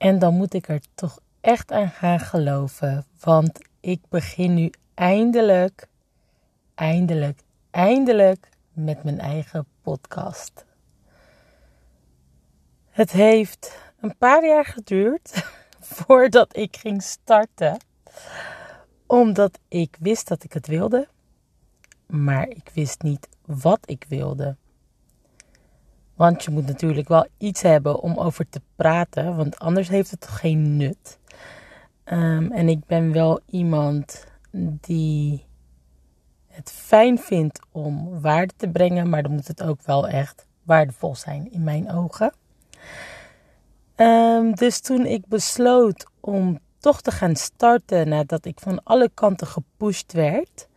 En dan moet ik er toch echt aan gaan geloven. Want ik begin nu eindelijk, eindelijk, eindelijk met mijn eigen podcast. Het heeft een paar jaar geduurd voordat ik ging starten. Omdat ik wist dat ik het wilde, maar ik wist niet wat ik wilde. Want je moet natuurlijk wel iets hebben om over te praten, want anders heeft het geen nut. Um, en ik ben wel iemand die het fijn vindt om waarde te brengen, maar dan moet het ook wel echt waardevol zijn in mijn ogen. Um, dus toen ik besloot om toch te gaan starten nadat ik van alle kanten gepusht werd,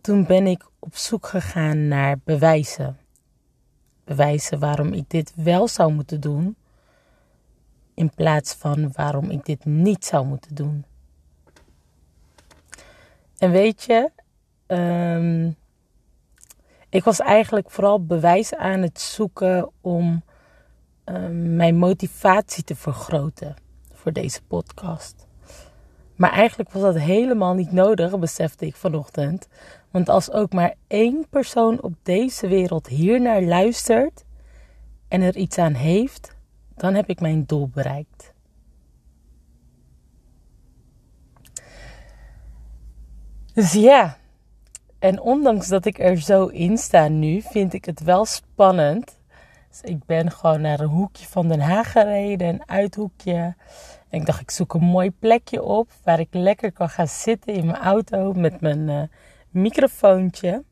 toen ben ik op zoek gegaan naar bewijzen. Bewijzen waarom ik dit wel zou moeten doen, in plaats van waarom ik dit niet zou moeten doen. En weet je, um, ik was eigenlijk vooral bewijs aan het zoeken om um, mijn motivatie te vergroten voor deze podcast. Maar eigenlijk was dat helemaal niet nodig, besefte ik vanochtend. Want als ook maar één persoon op deze wereld hier naar luistert en er iets aan heeft, dan heb ik mijn doel bereikt. Dus ja, en ondanks dat ik er zo in sta nu, vind ik het wel spannend. Dus ik ben gewoon naar een hoekje van Den Haag gereden, een uithoekje. En ik dacht, ik zoek een mooi plekje op waar ik lekker kan gaan zitten in mijn auto met mijn uh, microfoontje.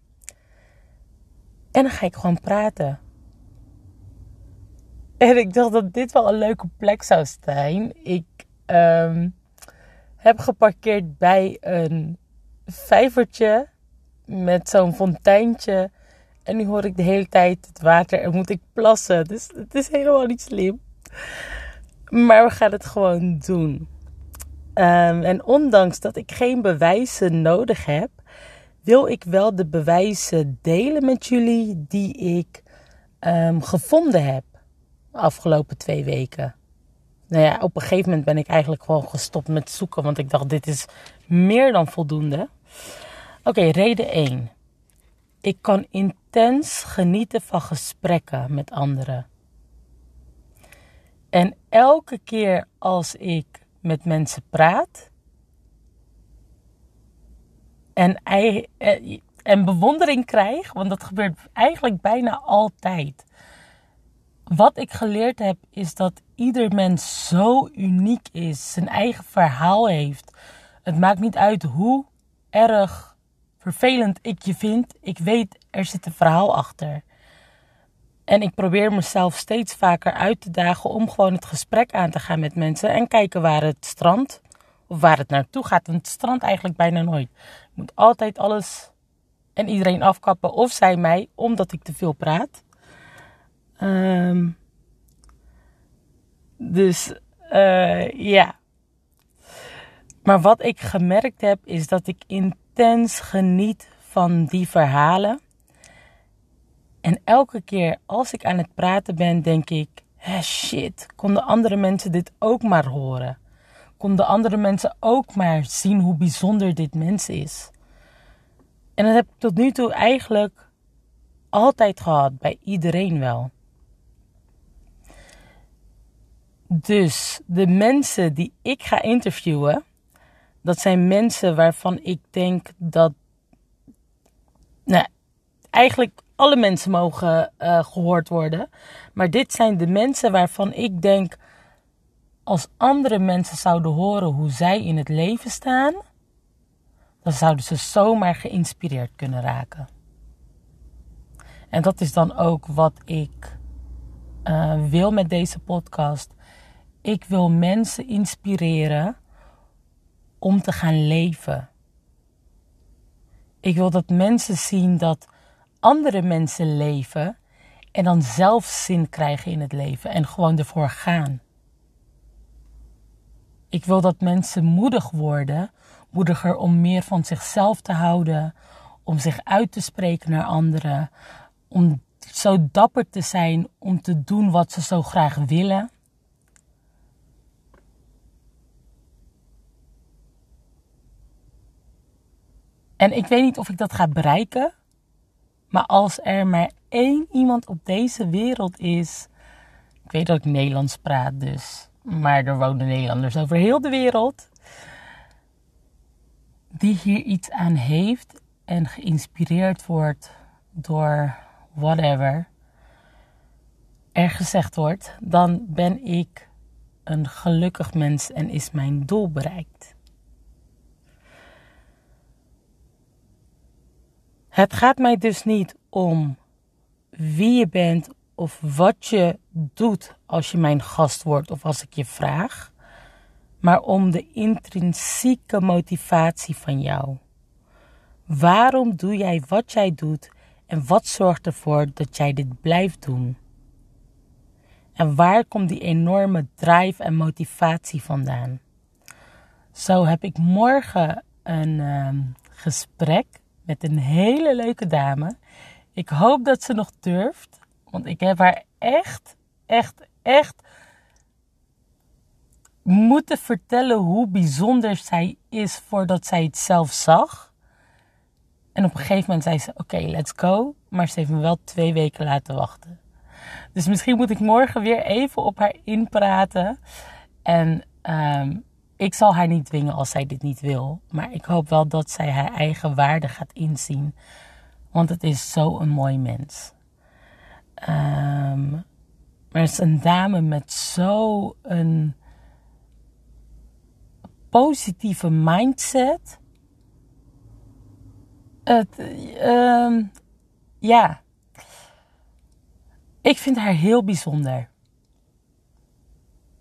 En dan ga ik gewoon praten. En ik dacht dat dit wel een leuke plek zou zijn. Ik um, heb geparkeerd bij een vijvertje met zo'n fonteintje. En nu hoor ik de hele tijd het water en moet ik plassen. Dus het is helemaal niet slim. Maar we gaan het gewoon doen. Um, en ondanks dat ik geen bewijzen nodig heb, wil ik wel de bewijzen delen met jullie die ik um, gevonden heb de afgelopen twee weken. Nou ja, op een gegeven moment ben ik eigenlijk gewoon gestopt met zoeken, want ik dacht: dit is meer dan voldoende. Oké, reden 1. Ik kan intens genieten van gesprekken met anderen. En elke keer als ik met mensen praat en, en bewondering krijg, want dat gebeurt eigenlijk bijna altijd. Wat ik geleerd heb is dat ieder mens zo uniek is, zijn eigen verhaal heeft. Het maakt niet uit hoe erg vervelend ik je vind. Ik weet, er zit een verhaal achter. En ik probeer mezelf steeds vaker uit te dagen om gewoon het gesprek aan te gaan met mensen en kijken waar het strand of waar het naartoe gaat. En het strand eigenlijk bijna nooit. Moet altijd alles en iedereen afkappen of zij mij omdat ik te veel praat. Um, dus uh, ja. Maar wat ik gemerkt heb is dat ik intens geniet van die verhalen. En elke keer als ik aan het praten ben, denk ik: shit, konden andere mensen dit ook maar horen? Konden andere mensen ook maar zien hoe bijzonder dit mens is? En dat heb ik tot nu toe eigenlijk altijd gehad, bij iedereen wel. Dus de mensen die ik ga interviewen, dat zijn mensen waarvan ik denk dat. Nou, eigenlijk alle mensen mogen uh, gehoord worden. Maar dit zijn de mensen waarvan ik denk. Als andere mensen zouden horen hoe zij in het leven staan, dan zouden ze zomaar geïnspireerd kunnen raken. En dat is dan ook wat ik uh, wil met deze podcast. Ik wil mensen inspireren om te gaan leven. Ik wil dat mensen zien dat andere mensen leven en dan zelf zin krijgen in het leven en gewoon ervoor gaan. Ik wil dat mensen moedig worden, moediger om meer van zichzelf te houden, om zich uit te spreken naar anderen, om zo dapper te zijn om te doen wat ze zo graag willen. En ik weet niet of ik dat ga bereiken, maar als er maar één iemand op deze wereld is. Ik weet dat ik Nederlands praat, dus maar er wonen Nederlanders over heel de wereld. Die hier iets aan heeft en geïnspireerd wordt door whatever er gezegd wordt, dan ben ik een gelukkig mens en is mijn doel bereikt. Het gaat mij dus niet om wie je bent of wat je doet als je mijn gast wordt of als ik je vraag, maar om de intrinsieke motivatie van jou. Waarom doe jij wat jij doet en wat zorgt ervoor dat jij dit blijft doen? En waar komt die enorme drive en motivatie vandaan? Zo heb ik morgen een uh, gesprek met een hele leuke dame. Ik hoop dat ze nog durft, want ik heb haar echt, echt, echt moeten vertellen hoe bijzonder zij is voordat zij het zelf zag. En op een gegeven moment zei ze: Oké, let's go. Maar ze heeft me wel twee weken laten wachten. Dus misschien moet ik morgen weer even op haar inpraten. En um, ik zal haar niet dwingen als zij dit niet wil. Maar ik hoop wel dat zij haar eigen waarde gaat inzien. Want het is zo een mooi mens. Maar het is een dame met zo een positieve mindset. Het, um, ja, ik vind haar heel bijzonder.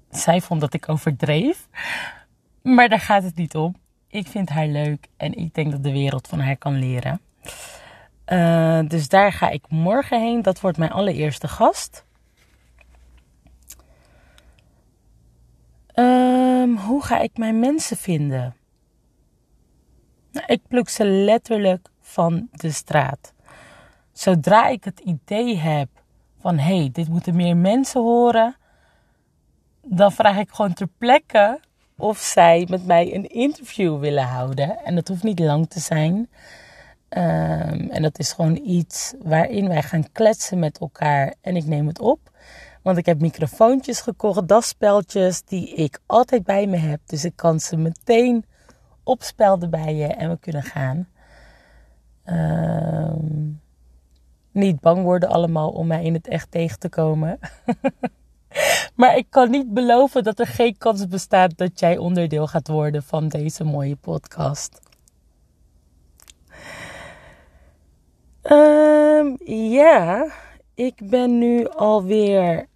Zij vond dat ik overdreef. Maar daar gaat het niet om. Ik vind haar leuk en ik denk dat de wereld van haar kan leren. Uh, dus daar ga ik morgen heen. Dat wordt mijn allereerste gast. Um, hoe ga ik mijn mensen vinden? Nou, ik pluk ze letterlijk van de straat. Zodra ik het idee heb van hé, hey, dit moeten meer mensen horen, dan vraag ik gewoon ter plekke of zij met mij een interview willen houden. En dat hoeft niet lang te zijn. Um, en dat is gewoon iets waarin wij gaan kletsen met elkaar en ik neem het op. Want ik heb microfoontjes gekocht, dasspeltjes die ik altijd bij me heb. Dus ik kan ze meteen opspelden bij je en we kunnen gaan. Um, niet bang worden allemaal om mij in het echt tegen te komen. maar ik kan niet beloven dat er geen kans bestaat dat jij onderdeel gaat worden van deze mooie podcast. Um, ja, ik ben nu alweer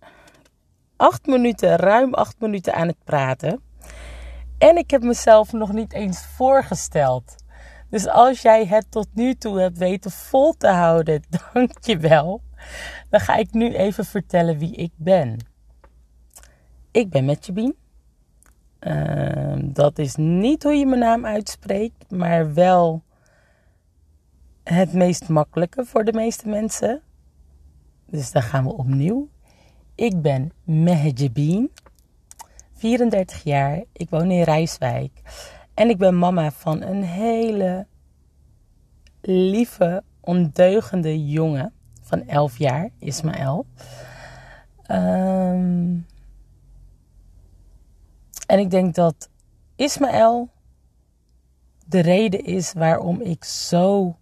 acht minuten, ruim acht minuten aan het praten. En ik heb mezelf nog niet eens voorgesteld. Dus als jij het tot nu toe hebt weten vol te houden, dank je wel. Dan ga ik nu even vertellen wie ik ben. Ik ben Metje uh, dat is niet hoe je mijn naam uitspreekt, maar wel het meest makkelijke voor de meeste mensen. Dus dan gaan we opnieuw. Ik ben Mehjebin, 34 jaar. Ik woon in Rijswijk. En ik ben mama van een hele lieve, ondeugende jongen van 11 jaar, Ismaël. Um, en ik denk dat Ismaël de reden is waarom ik zo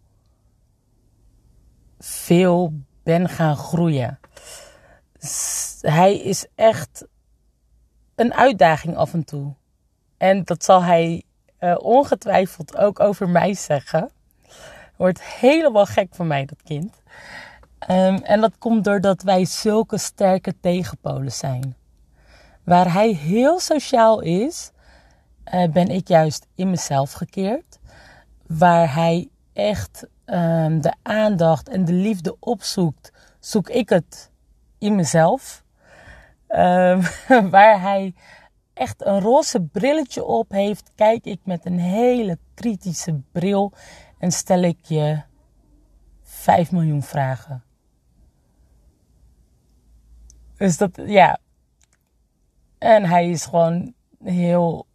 veel ben gaan groeien. Hij is echt een uitdaging af en toe. En dat zal hij uh, ongetwijfeld ook over mij zeggen. Wordt helemaal gek van mij, dat kind. Um, en dat komt doordat wij zulke sterke tegenpolen zijn. Waar hij heel sociaal is, uh, ben ik juist in mezelf gekeerd. Waar hij echt um, de aandacht en de liefde opzoekt, zoek ik het in mezelf. Um, waar hij echt een roze brilletje op heeft, kijk ik met een hele kritische bril en stel ik je 5 miljoen vragen. Dus dat, ja. En hij is gewoon heel,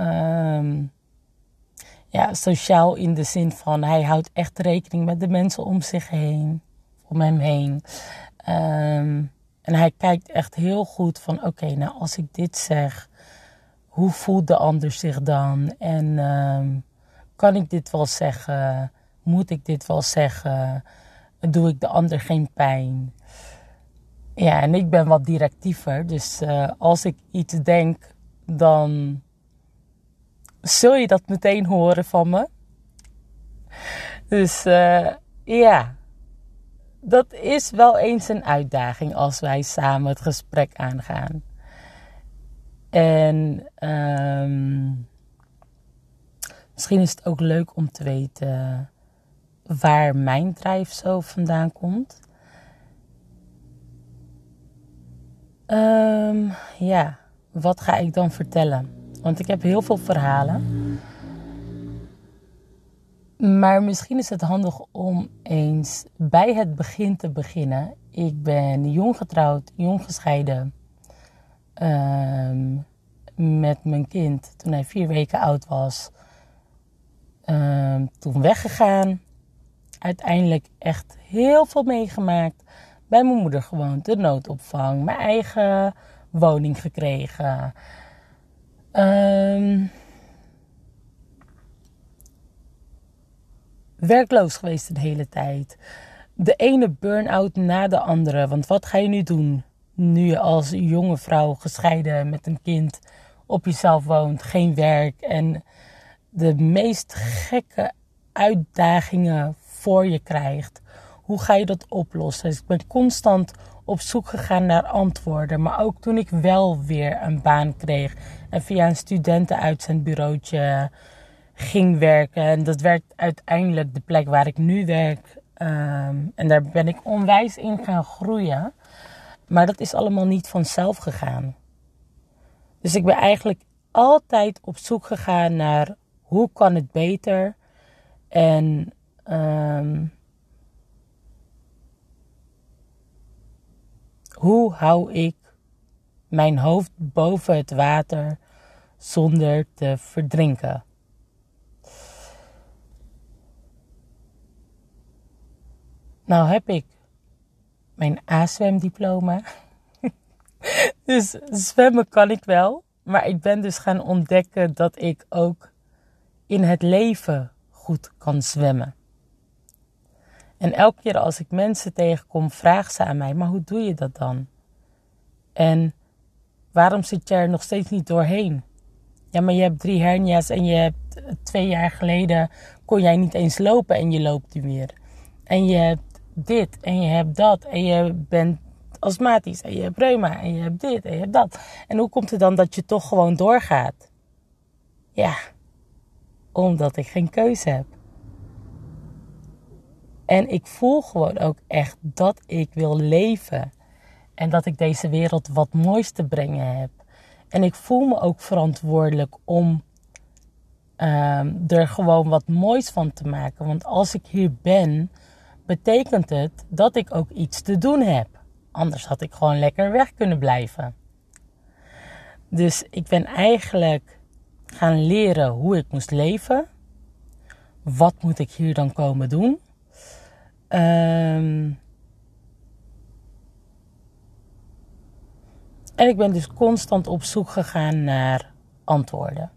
um, ja, sociaal in de zin van hij houdt echt rekening met de mensen om zich heen, om hem heen. Ehm, en hij kijkt echt heel goed van oké, nou als ik dit zeg, hoe voelt de ander zich dan? En ehm, kan ik dit wel zeggen? Moet ik dit wel zeggen? Doe ik de ander geen pijn? Ja, en ik ben wat directiever. Dus uh, als ik iets denk, dan zul je dat meteen horen van me. Dus uh, ja, dat is wel eens een uitdaging als wij samen het gesprek aangaan. En um, misschien is het ook leuk om te weten waar mijn drijf zo vandaan komt. Um, ja, wat ga ik dan vertellen? Want ik heb heel veel verhalen. Maar misschien is het handig om eens bij het begin te beginnen. Ik ben jong getrouwd, jong gescheiden. Um, met mijn kind toen hij vier weken oud was. Um, toen weggegaan. Uiteindelijk echt heel veel meegemaakt. Bij mijn moeder gewoond, de noodopvang, mijn eigen woning gekregen. Um, werkloos geweest de hele tijd. De ene burn-out na de andere. Want wat ga je nu doen? Nu je als jonge vrouw gescheiden met een kind op jezelf woont, geen werk en de meest gekke uitdagingen voor je krijgt. Hoe ga je dat oplossen? Dus ik ben constant op zoek gegaan naar antwoorden. Maar ook toen ik wel weer een baan kreeg en via een studentenuitzendbureautje ging werken. En dat werd uiteindelijk de plek waar ik nu werk. Ehm, en daar ben ik onwijs in gaan groeien. Maar dat is allemaal niet vanzelf gegaan. Dus ik ben eigenlijk altijd op zoek gegaan naar hoe kan het beter. En um, hoe hou ik mijn hoofd boven het water zonder te verdrinken? Nou heb ik mijn A-zwemdiploma. dus zwemmen kan ik wel. Maar ik ben dus gaan ontdekken dat ik ook in het leven goed kan zwemmen. En elke keer als ik mensen tegenkom, vragen ze aan mij: maar hoe doe je dat dan? En waarom zit je er nog steeds niet doorheen? Ja, maar je hebt drie hernia's en je hebt eh, twee jaar geleden kon jij niet eens lopen en je loopt nu weer. En je hebt dit en je hebt dat en je bent astmatisch en je hebt reuma en je hebt dit en je hebt dat. En hoe komt het dan dat je toch gewoon doorgaat? Ja, omdat ik geen keuze heb. En ik voel gewoon ook echt dat ik wil leven. En dat ik deze wereld wat moois te brengen heb. En ik voel me ook verantwoordelijk om um, er gewoon wat moois van te maken. Want als ik hier ben, betekent het dat ik ook iets te doen heb. Anders had ik gewoon lekker weg kunnen blijven. Dus ik ben eigenlijk gaan leren hoe ik moest leven. Wat moet ik hier dan komen doen? Um, en ik ben dus constant op zoek gegaan naar antwoorden.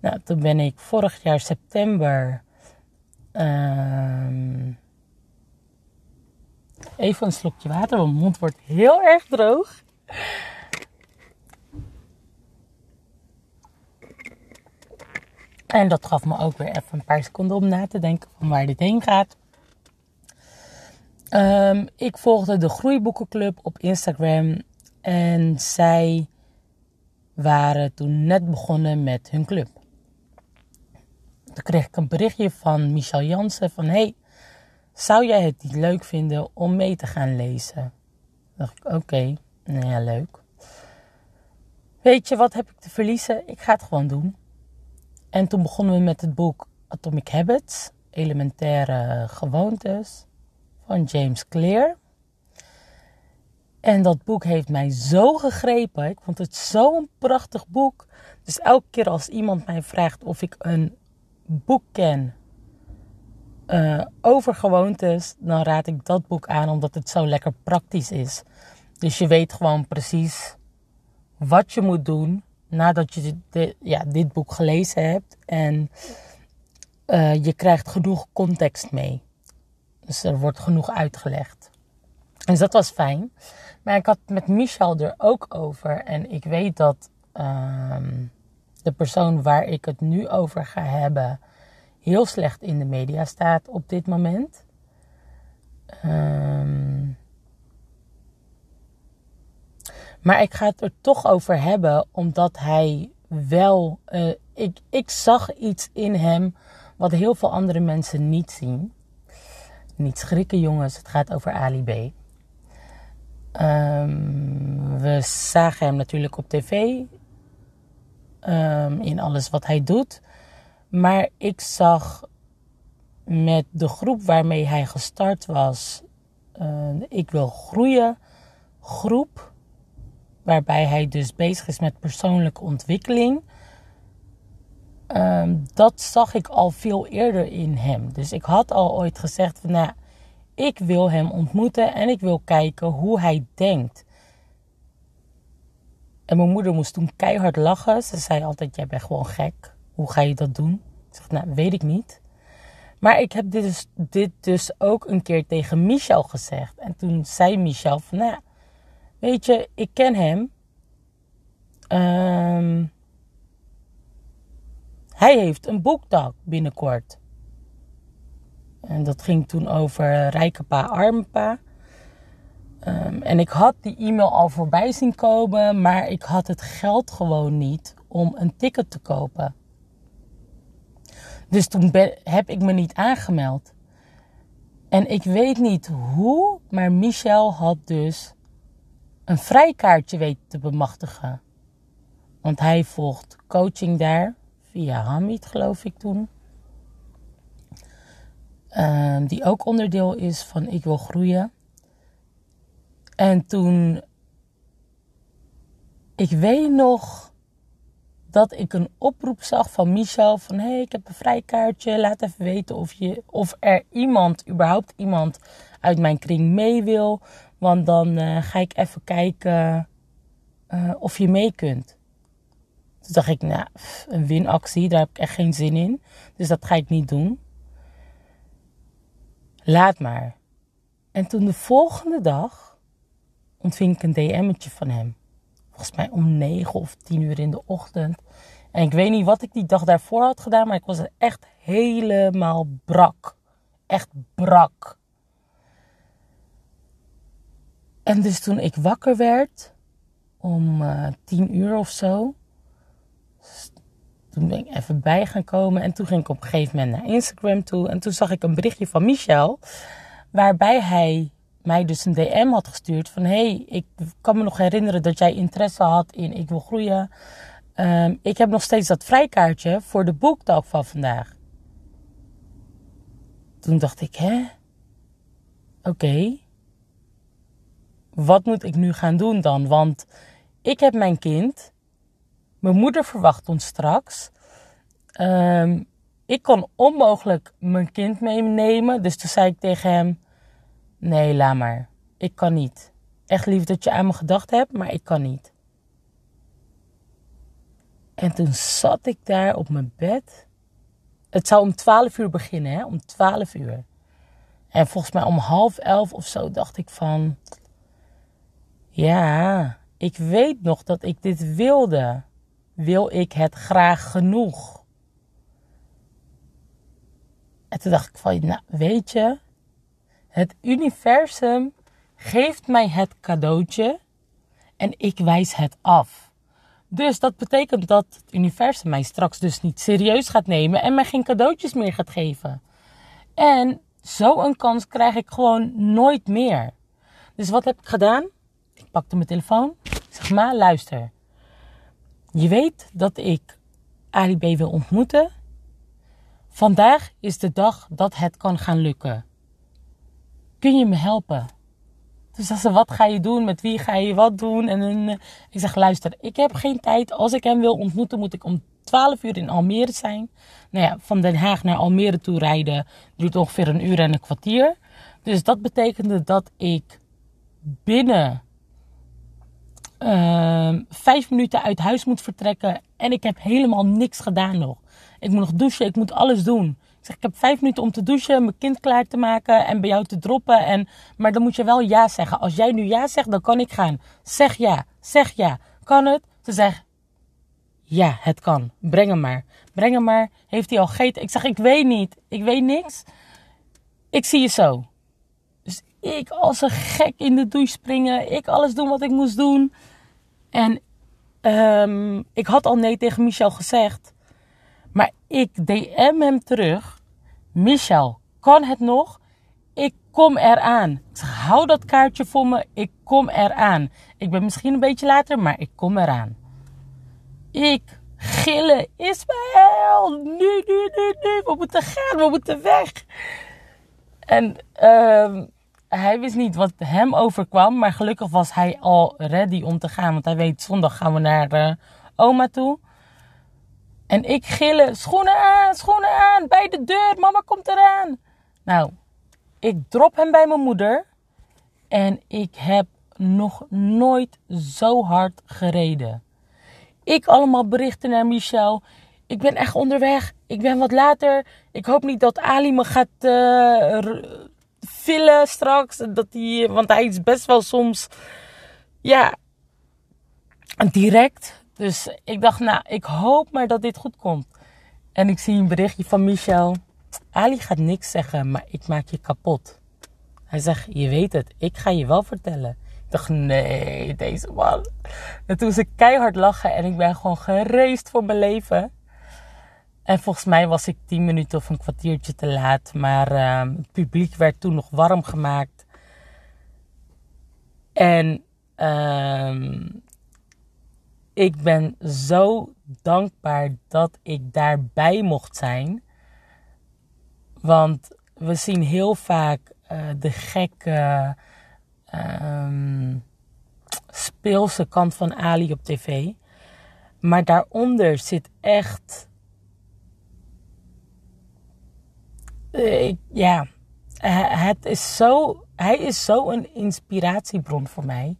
Nou, toen ben ik vorig jaar september. Um, even een slokje water, want mijn mond wordt heel erg droog. En dat gaf me ook weer even een paar seconden om na te denken van waar dit heen gaat. Um, ik volgde de Groeiboekenclub op Instagram. En zij waren toen net begonnen met hun club. Toen kreeg ik een berichtje van Michel Jansen van... Hey, zou jij het niet leuk vinden om mee te gaan lezen? Toen dacht ik, oké, nou ja, leuk. Weet je, wat heb ik te verliezen? Ik ga het gewoon doen. En toen begonnen we met het boek Atomic Habits, elementaire gewoontes van James Clear. En dat boek heeft mij zo gegrepen. Ik vond het zo'n prachtig boek. Dus elke keer als iemand mij vraagt of ik een boek ken uh, over gewoontes, dan raad ik dat boek aan omdat het zo lekker praktisch is. Dus je weet gewoon precies wat je moet doen nadat je dit, ja, dit boek gelezen hebt. En uh, je krijgt genoeg context mee. Dus er wordt genoeg uitgelegd. Dus dat was fijn. Maar ik had met Michel er ook over. En ik weet dat um, de persoon waar ik het nu over ga hebben heel slecht in de media staat op dit moment. Um, maar ik ga het er toch over hebben, omdat hij wel. Uh, ik, ik zag iets in hem wat heel veel andere mensen niet zien. Niet schrikken, jongens, het gaat over Ali B. Um, we zagen hem natuurlijk op tv. Um, in alles wat hij doet. Maar ik zag met de groep waarmee hij gestart was. Uh, ik wil groeien. Groep. Waarbij hij dus bezig is met persoonlijke ontwikkeling. Um, dat zag ik al veel eerder in hem. Dus ik had al ooit gezegd van nou, ik wil hem ontmoeten en ik wil kijken hoe hij denkt. En mijn moeder moest toen keihard lachen. Ze zei altijd, jij bent gewoon gek. Hoe ga je dat doen? Ik zeg, nou, weet ik niet. Maar ik heb dit dus, dit dus ook een keer tegen Michel gezegd. En toen zei Michel van, nou, weet je, ik ken hem. Um, hij heeft een boekdag binnenkort. En dat ging toen over rijke pa, arme pa. Um, en ik had die e-mail al voorbij zien komen, maar ik had het geld gewoon niet om een ticket te kopen. Dus toen heb ik me niet aangemeld. En ik weet niet hoe, maar Michel had dus een vrijkaartje weten te bemachtigen. Want hij volgt coaching daar via Hamid, geloof ik toen. Um, die ook onderdeel is van Ik wil groeien. En toen, ik weet nog dat ik een oproep zag van Michel van hé, hey, ik heb een vrijkaartje, laat even weten of, je, of er iemand, überhaupt iemand uit mijn kring mee wil. Want dan uh, ga ik even kijken uh, of je mee kunt. Toen dacht ik, nou, een winactie, daar heb ik echt geen zin in. Dus dat ga ik niet doen. Laat maar. En toen de volgende dag ontving ik een DM'tje van hem. Volgens mij om 9 of 10 uur in de ochtend. En ik weet niet wat ik die dag daarvoor had gedaan, maar ik was echt helemaal brak. Echt brak. En dus toen ik wakker werd, om uh, 10 uur of zo, toen ben ik even bij gaan komen. En toen ging ik op een gegeven moment naar Instagram toe. En toen zag ik een berichtje van Michel. Waarbij hij mij dus een DM had gestuurd. Van hey, ik kan me nog herinneren dat jij interesse had in Ik wil groeien. Um, ik heb nog steeds dat vrijkaartje voor de boekdag van vandaag. Toen dacht ik, hè? Oké. Wat moet ik nu gaan doen dan? Want ik heb mijn kind. Mijn moeder verwacht ons straks. Um, ik kon onmogelijk mijn kind meenemen. Dus toen zei ik tegen hem: Nee, laat maar. Ik kan niet. Echt lief dat je aan me gedacht hebt, maar ik kan niet. En toen zat ik daar op mijn bed. Het zou om 12 uur beginnen, hè? Om 12 uur. En volgens mij om half elf of zo dacht ik van. Ja, ik weet nog dat ik dit wilde wil ik het graag genoeg? En toen dacht ik van, nou weet je, het universum geeft mij het cadeautje en ik wijs het af. Dus dat betekent dat het universum mij straks dus niet serieus gaat nemen en mij geen cadeautjes meer gaat geven. En zo'n kans krijg ik gewoon nooit meer. Dus wat heb ik gedaan? Ik pakte mijn telefoon. zeg maar, luister. Je weet dat ik Ali B wil ontmoeten. Vandaag is de dag dat het kan gaan lukken. Kun je me helpen? Dus zei ze, wat ga je doen? Met wie ga je wat doen? En, en ik zeg, luister, ik heb geen tijd. Als ik hem wil ontmoeten, moet ik om 12 uur in Almere zijn. Nou ja, van Den Haag naar Almere toe rijden duurt ongeveer een uur en een kwartier. Dus dat betekende dat ik binnen uh, vijf minuten uit huis moet vertrekken. En ik heb helemaal niks gedaan nog. Ik moet nog douchen, ik moet alles doen. Ik zeg, ik heb vijf minuten om te douchen, mijn kind klaar te maken en bij jou te droppen. En, maar dan moet je wel ja zeggen. Als jij nu ja zegt, dan kan ik gaan. Zeg ja, zeg ja. Kan het? Ze zegt, ja, het kan. Breng hem maar. Breng hem maar. Heeft hij al gegeten? Ik zeg, ik weet niet. Ik weet niks. Ik zie je zo. Dus ik als een gek in de douche springen. Ik alles doen wat ik moest doen. En um, ik had al nee tegen Michel gezegd. Maar ik DM hem terug. Michel, kan het nog? Ik kom eraan. Ik zeg, hou dat kaartje voor me. Ik kom eraan. Ik ben misschien een beetje later, maar ik kom eraan. Ik gillen. Ismaël, nu, nu, nu, nu. We moeten gaan, we moeten weg. En uh, hij wist niet wat hem overkwam. Maar gelukkig was hij al ready om te gaan. Want hij weet, zondag gaan we naar uh, oma toe. En ik gillen, schoenen aan, schoenen aan, bij de deur, mama komt eraan. Nou, ik drop hem bij mijn moeder. En ik heb nog nooit zo hard gereden. Ik allemaal berichten naar Michel. Ik ben echt onderweg. Ik ben wat later. Ik hoop niet dat Ali me gaat uh, villen straks. Dat hij, want hij is best wel soms, ja, direct. Dus ik dacht, nou, ik hoop maar dat dit goed komt. En ik zie een berichtje van Michel. Ali gaat niks zeggen, maar ik maak je kapot. Hij zegt, je weet het, ik ga je wel vertellen dacht, nee, deze man. En toen ze keihard lachen en ik ben gewoon gereest voor mijn leven. En volgens mij was ik tien minuten of een kwartiertje te laat. Maar uh, het publiek werd toen nog warm gemaakt. En uh, ik ben zo dankbaar dat ik daarbij mocht zijn. Want we zien heel vaak uh, de gekke um, speelse kant van Ali op tv. Maar daaronder zit echt. Uh, ja, het is zo. Hij is zo een inspiratiebron voor mij.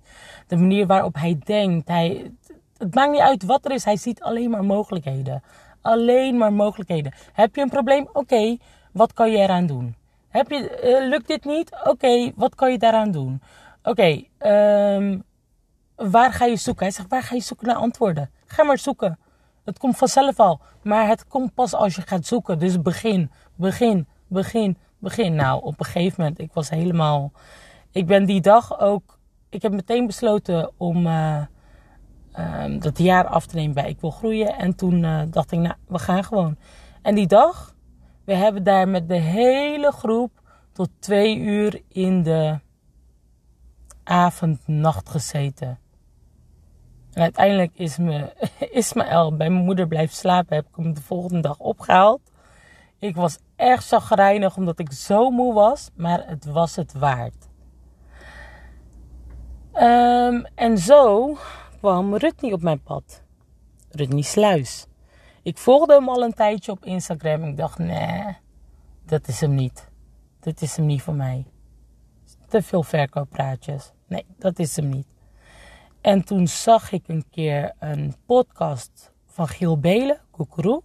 De manier waarop hij denkt. Hij, het maakt niet uit wat er is. Hij ziet alleen maar mogelijkheden. Alleen maar mogelijkheden. Heb je een probleem? Oké, wat kan je eraan doen? Heb je, uh, lukt dit niet? Oké, wat kan je daaraan doen? Oké, um, waar ga je zoeken? Hij zegt, waar ga je zoeken naar antwoorden? Ga maar zoeken. Het komt vanzelf al. Maar het komt pas als je gaat zoeken. Dus begin, begin, begin, begin. Nou, op een gegeven moment, ik was helemaal... Ik ben die dag ook... Ik heb meteen besloten om uh, um, dat jaar af te nemen bij Ik Wil Groeien. En toen uh, dacht ik, nou, we gaan gewoon. En die dag, we hebben daar met de hele groep tot twee uur in de avond, nacht gezeten. En uiteindelijk is me, Ismaël bij mijn moeder blijven slapen. Heb ik hem de volgende dag opgehaald. Ik was erg chagrijnig omdat ik zo moe was. Maar het was het waard. Um, en zo kwam Rutney op mijn pad. Rutney Sluis. Ik volgde hem al een tijdje op Instagram. Ik dacht, nee, dat is hem niet. Dit is hem niet voor mij te veel verkooppraatjes. Nee, dat is hem niet. En toen zag ik een keer een podcast van Giel Belen, Koekeroe.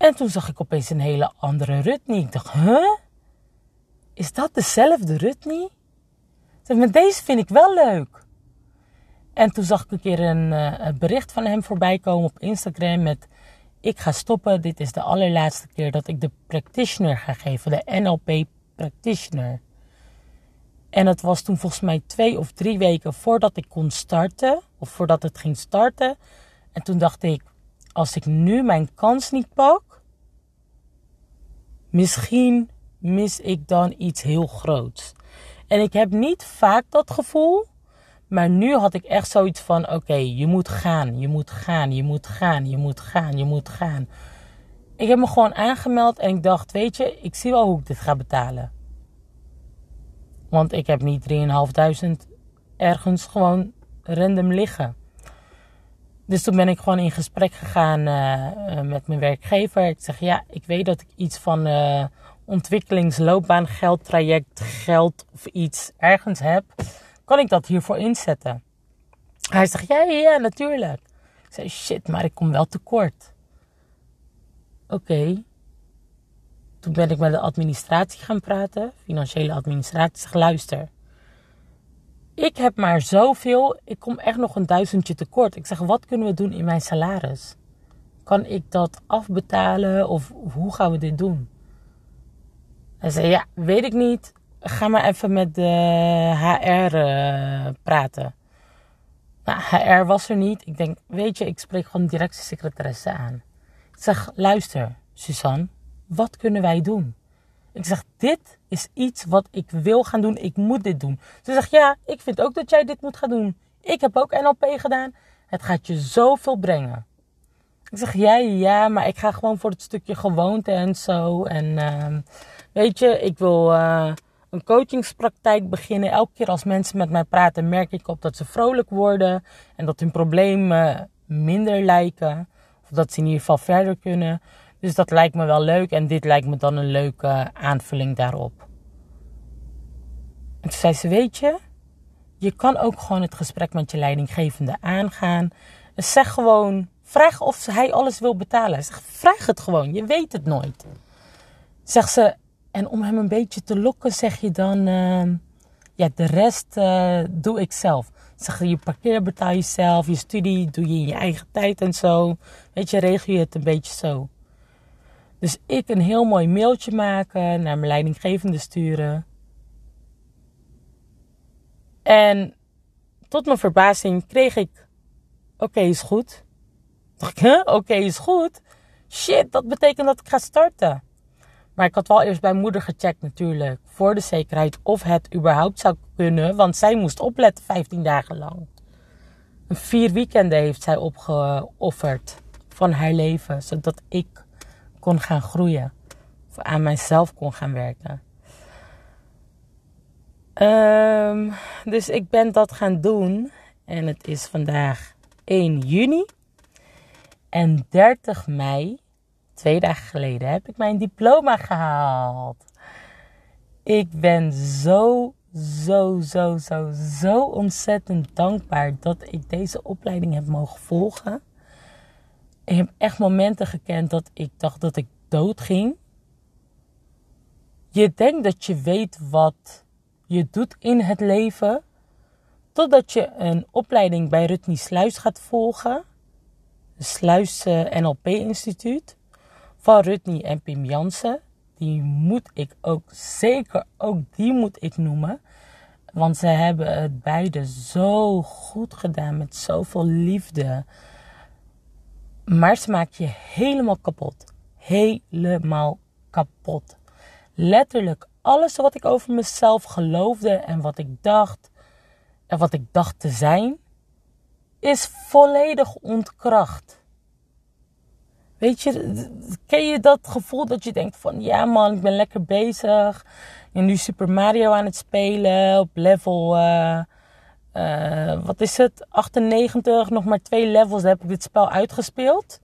En toen zag ik opeens een hele andere Rutney. Ik dacht, huh? Is dat dezelfde Rutney? Met deze vind ik wel leuk. En toen zag ik een keer een, uh, bericht van hem voorbij komen op Instagram met... Ik ga stoppen, dit is de allerlaatste keer dat ik de practitioner ga geven, de NLP practitioner. En het was toen volgens mij twee of drie weken voordat ik kon starten. Of voordat het ging starten. En toen dacht ik, als ik nu mijn kans niet pak, misschien mis ik dan iets heel groots. En ik heb niet vaak dat gevoel. Maar nu had ik echt zoiets van: oké, je moet gaan, je moet gaan, je moet gaan, je moet gaan, je moet gaan. Ik heb me gewoon aangemeld en ik dacht: weet je, ik zie wel hoe ik dit ga betalen. Want ik heb niet 3.500 ergens gewoon random liggen. Dus toen ben ik gewoon in gesprek gegaan uh, met mijn werkgever. Ik zeg ja, ik weet dat ik iets van uh, ontwikkelingsloopbaan, geld, traject, geld of iets ergens heb. Kan ik dat hiervoor inzetten? Hij zegt ja, ja, ja natuurlijk. Ik zei shit, maar ik kom wel tekort. Oké. Toen ben ik met de administratie gaan praten, financiële administratie. Ik zeg luister ik heb maar zoveel, ik kom echt nog een duizendje tekort. Ik zeg, wat kunnen we doen in mijn salaris? Kan ik dat afbetalen of hoe gaan we dit doen? Hij zei, ja, weet ik niet. Ga maar even met de HR eh, praten. Nou, HR was er niet. Ik denk, weet je, ik spreek gewoon de directiesecretaresse aan. Ik zeg, luister, Suzanne, wat kunnen wij doen? Ik zeg, dit is iets wat ik wil gaan doen. Ik moet dit doen. Ze zegt, ja, ik vind ook dat jij dit moet gaan doen. Ik heb ook NLP gedaan. Het gaat je zoveel brengen. Ik zeg, ja, ja, maar ik ga gewoon voor het stukje gewoonte en zo. En uh, weet je, ik wil uh, een coachingspraktijk beginnen. Elke keer als mensen met mij praten, merk ik op dat ze vrolijk worden. En dat hun problemen minder lijken. Of dat ze in ieder geval verder kunnen. Dus dat lijkt me wel leuk en dit lijkt me dan een leuke aanvulling daarop. En toen zei ze: Weet je, je kan ook gewoon het gesprek met je leidinggevende aangaan. Zeg gewoon: vraag of hij alles wil betalen. Zeg, vraag het gewoon, je weet het nooit. Zegt ze: En om hem een beetje te lokken, zeg je dan: uh, Ja, de rest uh, doe ik zelf. Zeg je parkeer betaal je zelf, je studie doe je in je eigen tijd en zo. Weet je, regel je het een beetje zo. Dus ik een heel mooi mailtje maken, naar mijn leidinggevende sturen. En tot mijn verbazing kreeg ik: Oké, is goed. Oké, is goed. Shit, dat betekent dat ik ga starten. Maar ik had wel eerst bij moeder gecheckt natuurlijk. Voor de zekerheid of het überhaupt zou kunnen. Want zij moest opletten 15 dagen lang. Vier weekenden heeft zij opgeofferd van haar leven. Zodat ik kon gaan groeien. Of aan mijzelf kon gaan werken. Um, dus ik ben dat gaan doen. En het is vandaag 1 juni. En 30 mei, twee dagen geleden, heb ik mijn diploma gehaald. Ik ben zo, zo, zo, zo, zo ontzettend dankbaar dat ik deze opleiding heb mogen volgen. Ik heb echt momenten gekend dat ik dacht dat ik dood ging. Je denkt dat je weet wat je doet in het leven. Totdat je een opleiding bij Rutney Sluis gaat volgen. Sluis eh, NLP Instituut. Van Rutney en Pim Jansen. Die moet ik ook, zeker ook die moet ik noemen. Want ze hebben het beide zo goed gedaan. Met zoveel liefde. Maar ze maakt je helemaal kapot. Helemaal kapot. Letterlijk alles wat ik over mezelf geloofde en wat ik dacht en wat ik dacht te zijn, is volledig ontkracht. Weet je, ken je dat gevoel dat je denkt van ja man, ik ben lekker bezig. En nu Super Mario aan het spelen op level, uh, uh, wat is het, 98, nog maar twee levels heb ik dit spel uitgespeeld.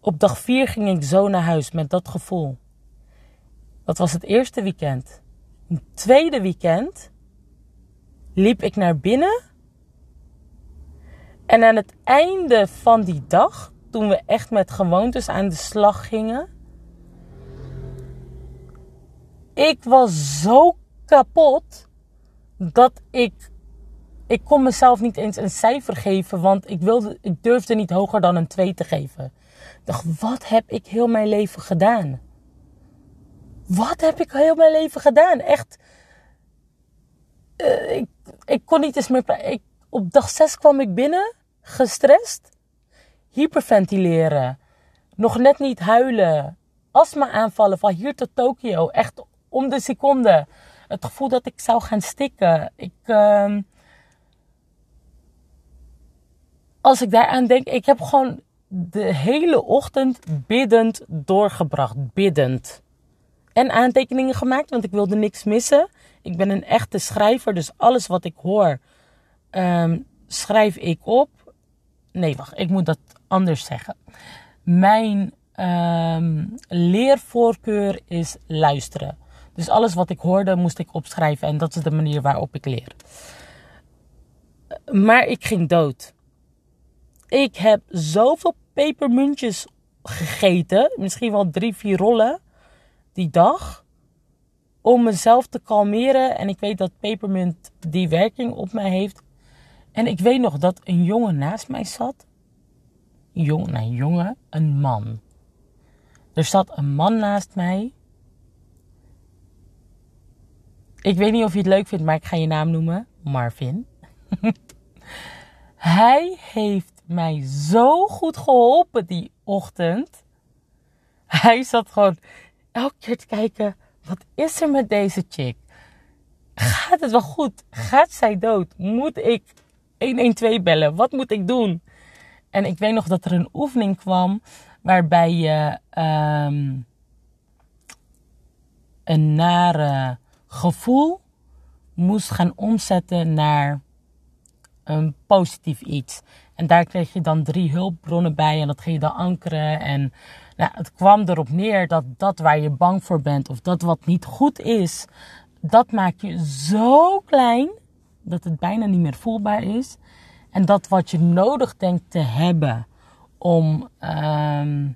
Op dag 4 ging ik zo naar huis met dat gevoel. Dat was het eerste weekend. Het tweede weekend liep ik naar binnen. En aan het einde van die dag, toen we echt met gewoontes aan de slag gingen. Ik was zo kapot dat ik. Ik kon mezelf niet eens een cijfer geven, want ik, wilde, ik durfde niet hoger dan een 2 te geven. Dacht, wat heb ik heel mijn leven gedaan? wat heb ik heel mijn leven gedaan? Echt. Uh, ik, ik kon niet eens meer. Ik, op dag 6 kwam ik binnen, gestrest, hyperventileren, nog net niet huilen, astma aanvallen van hier tot Tokio, echt om de seconde. Het gevoel dat ik zou gaan stikken. Ik, uh, als ik daaraan denk, ik heb gewoon de hele ochtend biddend doorgebracht. Biddend en aantekeningen gemaakt, want ik wilde niks missen. Ik ben een echte schrijver, dus alles wat ik hoor, um, schrijf ik op. Nee, wacht, ik moet dat anders zeggen. Mijn ehm, leervoorkeur is luisteren. Dus alles wat ik hoorde moest ik opschrijven en dat is de manier waarop ik leer. Maar ik ging dood. Ik heb zoveel pepermuntjes gegeten, misschien wel drie, vier rollen die dag, om mezelf te kalmeren. En ik weet dat pepermunt die werking op mij heeft. En ik weet nog dat een jongen naast mij zat. Jong, nee, jongen, een man. Er zat een man naast mij. Ik weet niet of je het leuk vindt, maar ik ga je naam noemen. Marvin. Hij heeft mij zo goed geholpen die ochtend. Hij zat gewoon elke keer te kijken: wat is er met deze chick? Gaat het wel goed? Gaat zij dood? Moet ik 112 bellen? Wat moet ik doen? En ik weet nog dat er een oefening kwam waarbij je ehm, een nare gevoel moest gaan omzetten naar een positief iets. En daar kreeg je dan drie hulpbronnen bij en dat ging je dan ankeren. En nou, het kwam erop neer dat dat waar je bang voor bent of dat wat niet goed is, dat maak je zo klein dat het bijna niet meer voelbaar is. En dat wat je nodig denkt te hebben om ehm,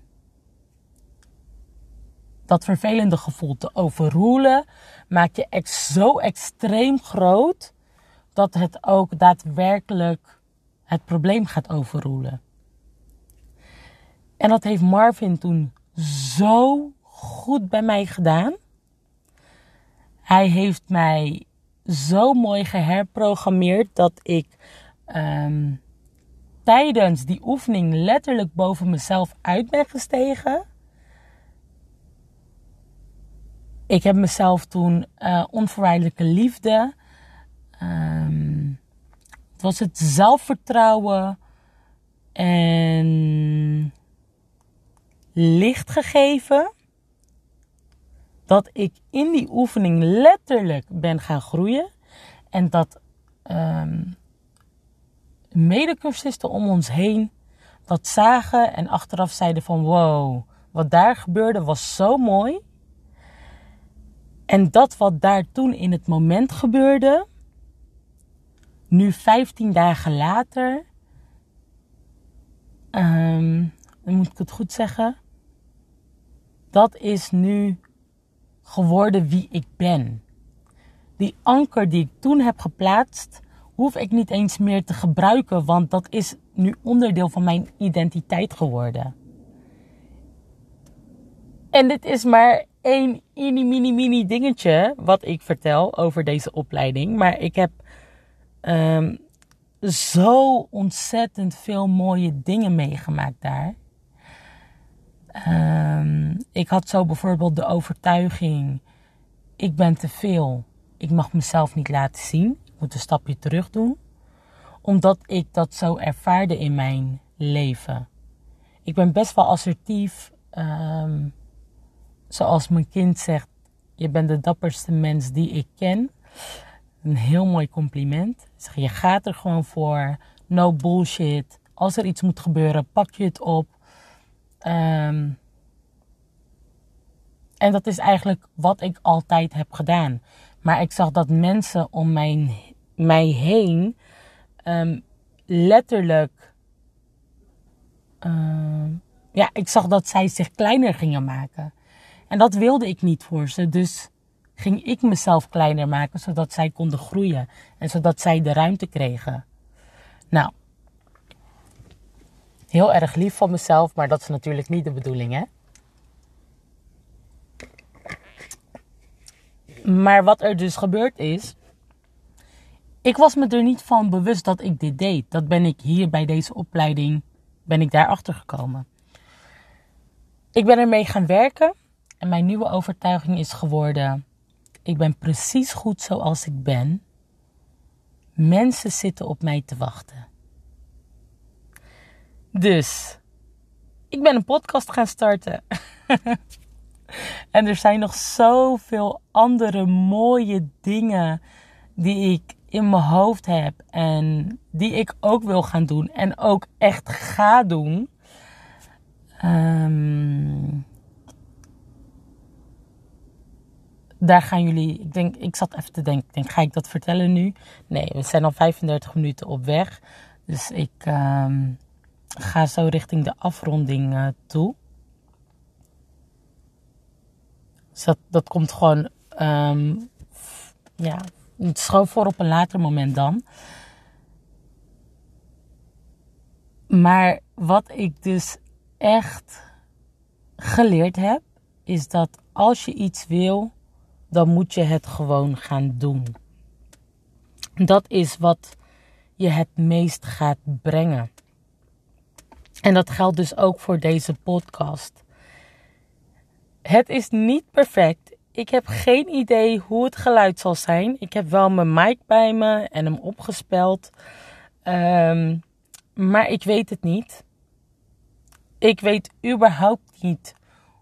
dat vervelende gevoel te overroelen, maak je ex zo extreem groot dat het ook daadwerkelijk het probleem gaat overroelen. En dat heeft Marvin toen zo goed bij mij gedaan. Hij heeft mij zo mooi geherprogrammeerd dat ik um, tijdens die oefening letterlijk boven mezelf uit ben gestegen. Ik heb mezelf toen uh, liefde. Um, was het zelfvertrouwen en licht gegeven. Dat ik in die oefening letterlijk ben gaan groeien. En dat um, medecursisten om ons heen dat zagen en achteraf zeiden van wow, wat daar gebeurde was zo mooi. En dat wat daar toen in het moment gebeurde, nu 15 dagen later, um, moet ik het goed zeggen, dat is nu geworden wie ik ben. Die anker die ik toen heb geplaatst, hoef ik niet eens meer te gebruiken, want dat is nu onderdeel van mijn identiteit geworden. En dit is maar één mini, mini, mini dingetje wat ik vertel over deze opleiding. Maar ik heb um, zo ontzettend veel mooie dingen meegemaakt daar. Um, ik had zo bijvoorbeeld de overtuiging: ik ben te veel. Ik mag mezelf niet laten zien moet een stapje terug doen. Omdat ik dat zo ervaarde in mijn leven. Ik ben best wel assertief. Um, zoals mijn kind zegt, je bent de dapperste mens die ik ken. Een heel mooi compliment. Je gaat er gewoon voor. No bullshit. Als er iets moet gebeuren, pak je het op. Um, en dat is eigenlijk wat ik altijd heb gedaan. Maar ik zag dat mensen om mij, mij heen um, letterlijk. Uh, ja, ik zag dat zij zich kleiner gingen maken. En dat wilde ik niet voor ze. Dus ging ik mezelf kleiner maken, zodat zij konden groeien. En zodat zij de ruimte kregen. Nou, heel erg lief van mezelf, maar dat is natuurlijk niet de bedoeling, hè? Maar wat er dus gebeurd is. Ik was me er niet van bewust dat ik dit deed. Dat ben ik hier bij deze opleiding. Ben ik daarachter gekomen. Ik ben ermee gaan werken. En mijn nieuwe overtuiging is geworden. Ik ben precies goed zoals ik ben. Mensen zitten op mij te wachten. Dus, ik ben een podcast gaan starten. En er zijn nog zoveel andere mooie dingen die ik in mijn hoofd heb en die ik ook wil gaan doen en ook echt ga doen. Ehm, daar gaan jullie. Ik denk, ik zat even te denken. Denk, ga ik dat vertellen nu? Nee, we zijn al 35 minuten op weg. Dus ik ehm, ga zo richting de afronding uh, toe. Dus dat, dat komt gewoon. Um, ja, het voor op een later moment dan. Maar wat ik dus echt geleerd heb, is dat als je iets wil, dan moet je het gewoon gaan doen. Dat is wat je het meest gaat brengen. En dat geldt dus ook voor deze podcast. Het is niet perfect. Ik heb geen idee hoe het geluid zal zijn. Ik heb wel mijn mic bij me en hem opgespeld. Um, maar ik weet het niet. Ik weet überhaupt niet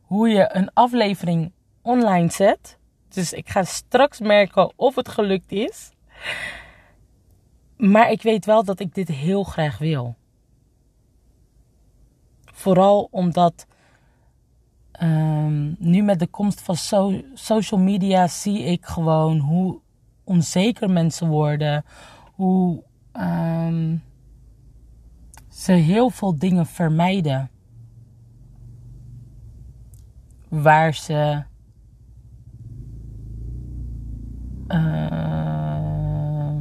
hoe je een aflevering online zet. Dus ik ga straks merken of het gelukt is. Maar ik weet wel dat ik dit heel graag wil. Vooral omdat um, nu met de komst van social media zie ik gewoon hoe onzeker mensen worden. Hoe um, ze heel veel dingen vermijden. Waar ze. Uh,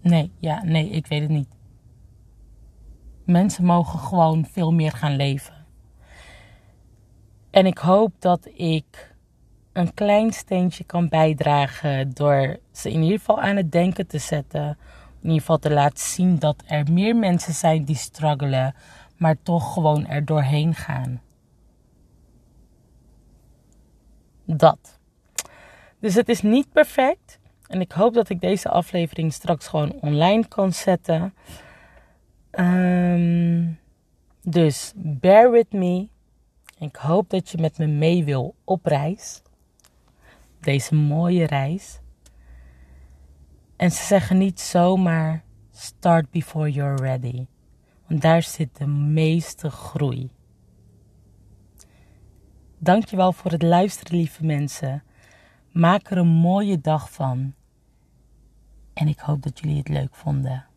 nee, ja, nee, ik weet het niet. Mensen mogen gewoon veel meer gaan leven. En ik hoop dat ik een klein steentje kan bijdragen door ze in ieder geval aan het denken te zetten in ieder geval te laten zien dat er meer mensen zijn die struggelen, maar toch gewoon er doorheen gaan. Dat. Dus het is niet perfect. En ik hoop dat ik deze aflevering straks gewoon online kan zetten. Um, dus bear with me. Ik hoop dat je met me mee wil op reis. Deze mooie reis. En ze zeggen niet zomaar start before you're ready. Want daar zit de meeste groei. Dankjewel voor het luisteren, lieve mensen. Maak er een mooie dag van. En ik hoop dat jullie het leuk vonden.